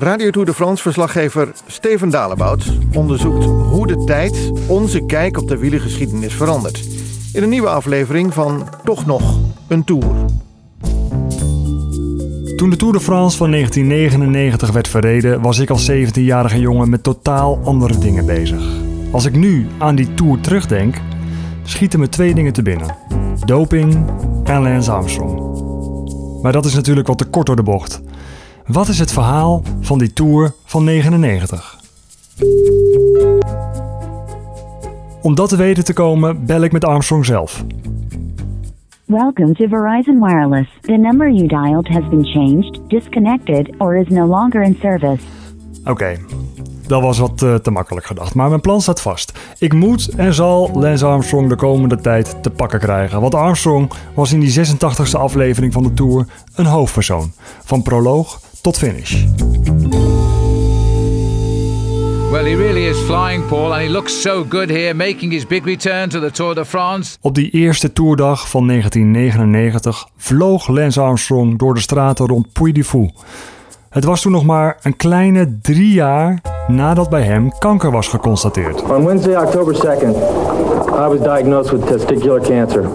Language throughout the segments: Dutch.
Radio Tour de France verslaggever Steven Dalebout onderzoekt hoe de tijd onze kijk op de wielergeschiedenis verandert. In een nieuwe aflevering van Toch nog een Tour. Toen de Tour de France van 1999 werd verreden, was ik als 17-jarige jongen met totaal andere dingen bezig. Als ik nu aan die Tour terugdenk, schieten me twee dingen te binnen: doping en Lance Armstrong. Maar dat is natuurlijk wat te kort door de bocht. Wat is het verhaal van die Tour van 99? Om dat te weten te komen, bel ik met Armstrong zelf. Welcome to Verizon Wireless. The number you dialed has been changed, disconnected, or is no longer in service. Oké, dat was wat eh, te makkelijk gedacht, maar mijn plan staat vast. Ik moet en zal Lance Armstrong de komende tijd te pakken krijgen. Want Armstrong was in die 86e aflevering van de Tour een hoofdpersoon. Van proloog tot finish. Well, he really is flying, Paul, and he looks so good here, making his big return to the Tour de France. Op die eerste toerdag van 1999 vloog Lance Armstrong door de straten rond Puy-de-Fou. Het was toen nog maar een kleine drie jaar nadat bij hem kanker was geconstateerd. On Wednesday, October 2nd, I was diagnosed with testicular cancer.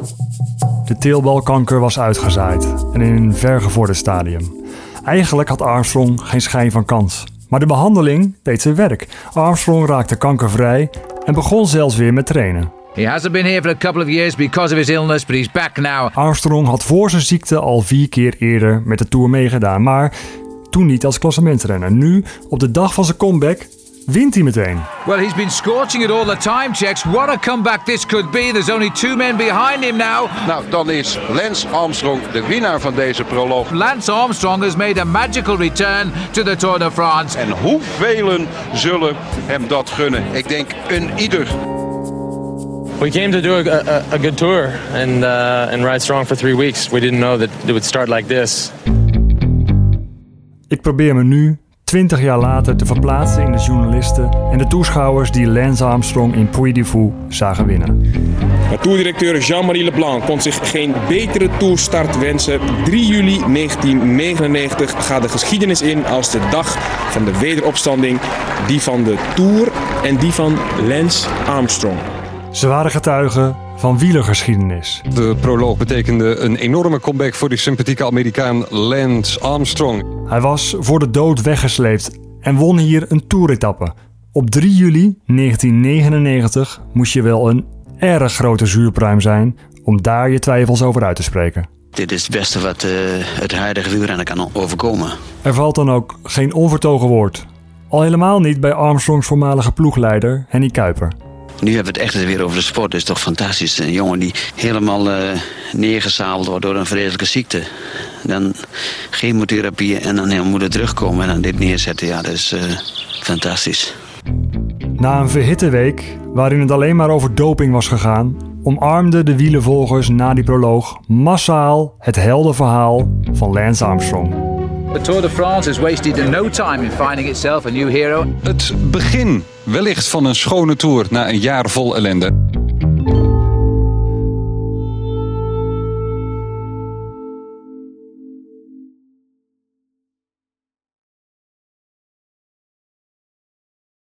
De teelbalkanker was uitgezaaid en in een vergevorderd stadium. Eigenlijk had Armstrong geen schijn van kans. Maar de behandeling deed zijn werk. Armstrong raakte kankervrij en begon zelfs weer met trainen. He hasn't been here for a couple of years because of his illness, but he's back now. Armstrong had voor zijn ziekte al vier keer eerder met de Tour meegedaan, maar toen niet als klassementsrenner. Nu, op de dag van zijn comeback, wint hij meteen. Well, he's been scorching it all the time, checks. What a comeback this could be. There's only two men behind him now. Nou, dan is Lance Armstrong de winnaar van deze proloog. Lance Armstrong has made a magical return to the Tour de France. En hoeveel zullen hem dat gunnen? Ik denk een ieder. We came to do a, a, a good tour and uh, and ride strong for three weeks. We didn't know that it would start like this. Ik probeer me nu, 20 jaar later, te verplaatsen in de journalisten en de toeschouwers die Lance Armstrong in Puy-de-Fou zagen winnen. Maar toerdirecteur Jean-Marie Leblanc kon zich geen betere toerstart wensen. 3 juli 1999 gaat de geschiedenis in als de dag van de wederopstanding. Die van de Tour en die van Lance Armstrong. Ze waren getuigen van wielergeschiedenis. De proloog betekende een enorme comeback voor die sympathieke Amerikaan Lance Armstrong. Hij was voor de dood weggesleept en won hier een toeretappe. Op 3 juli 1999 moest je wel een erg grote zuurpruim zijn om daar je twijfels over uit te spreken. Dit is het beste wat uh, het huidige wielrennen kan overkomen. Er valt dan ook geen onvertogen woord. Al helemaal niet bij Armstrongs voormalige ploegleider Henny Kuiper. Nu hebben we het echt weer over de sport. Dat is toch fantastisch. Een jongen die helemaal uh, neergezabeld wordt door een vreselijke ziekte. Dan chemotherapie en dan helemaal moeten terugkomen en dan dit neerzetten. Ja, dat is uh, fantastisch. Na een verhitte week, waarin het alleen maar over doping was gegaan, omarmden de wielenvolgers na die proloog massaal het heldenverhaal van Lance Armstrong. The Tour de France has wasted no time in finding itself a new hero. Het begin wellicht van een schone tour na een jaar vol ellende.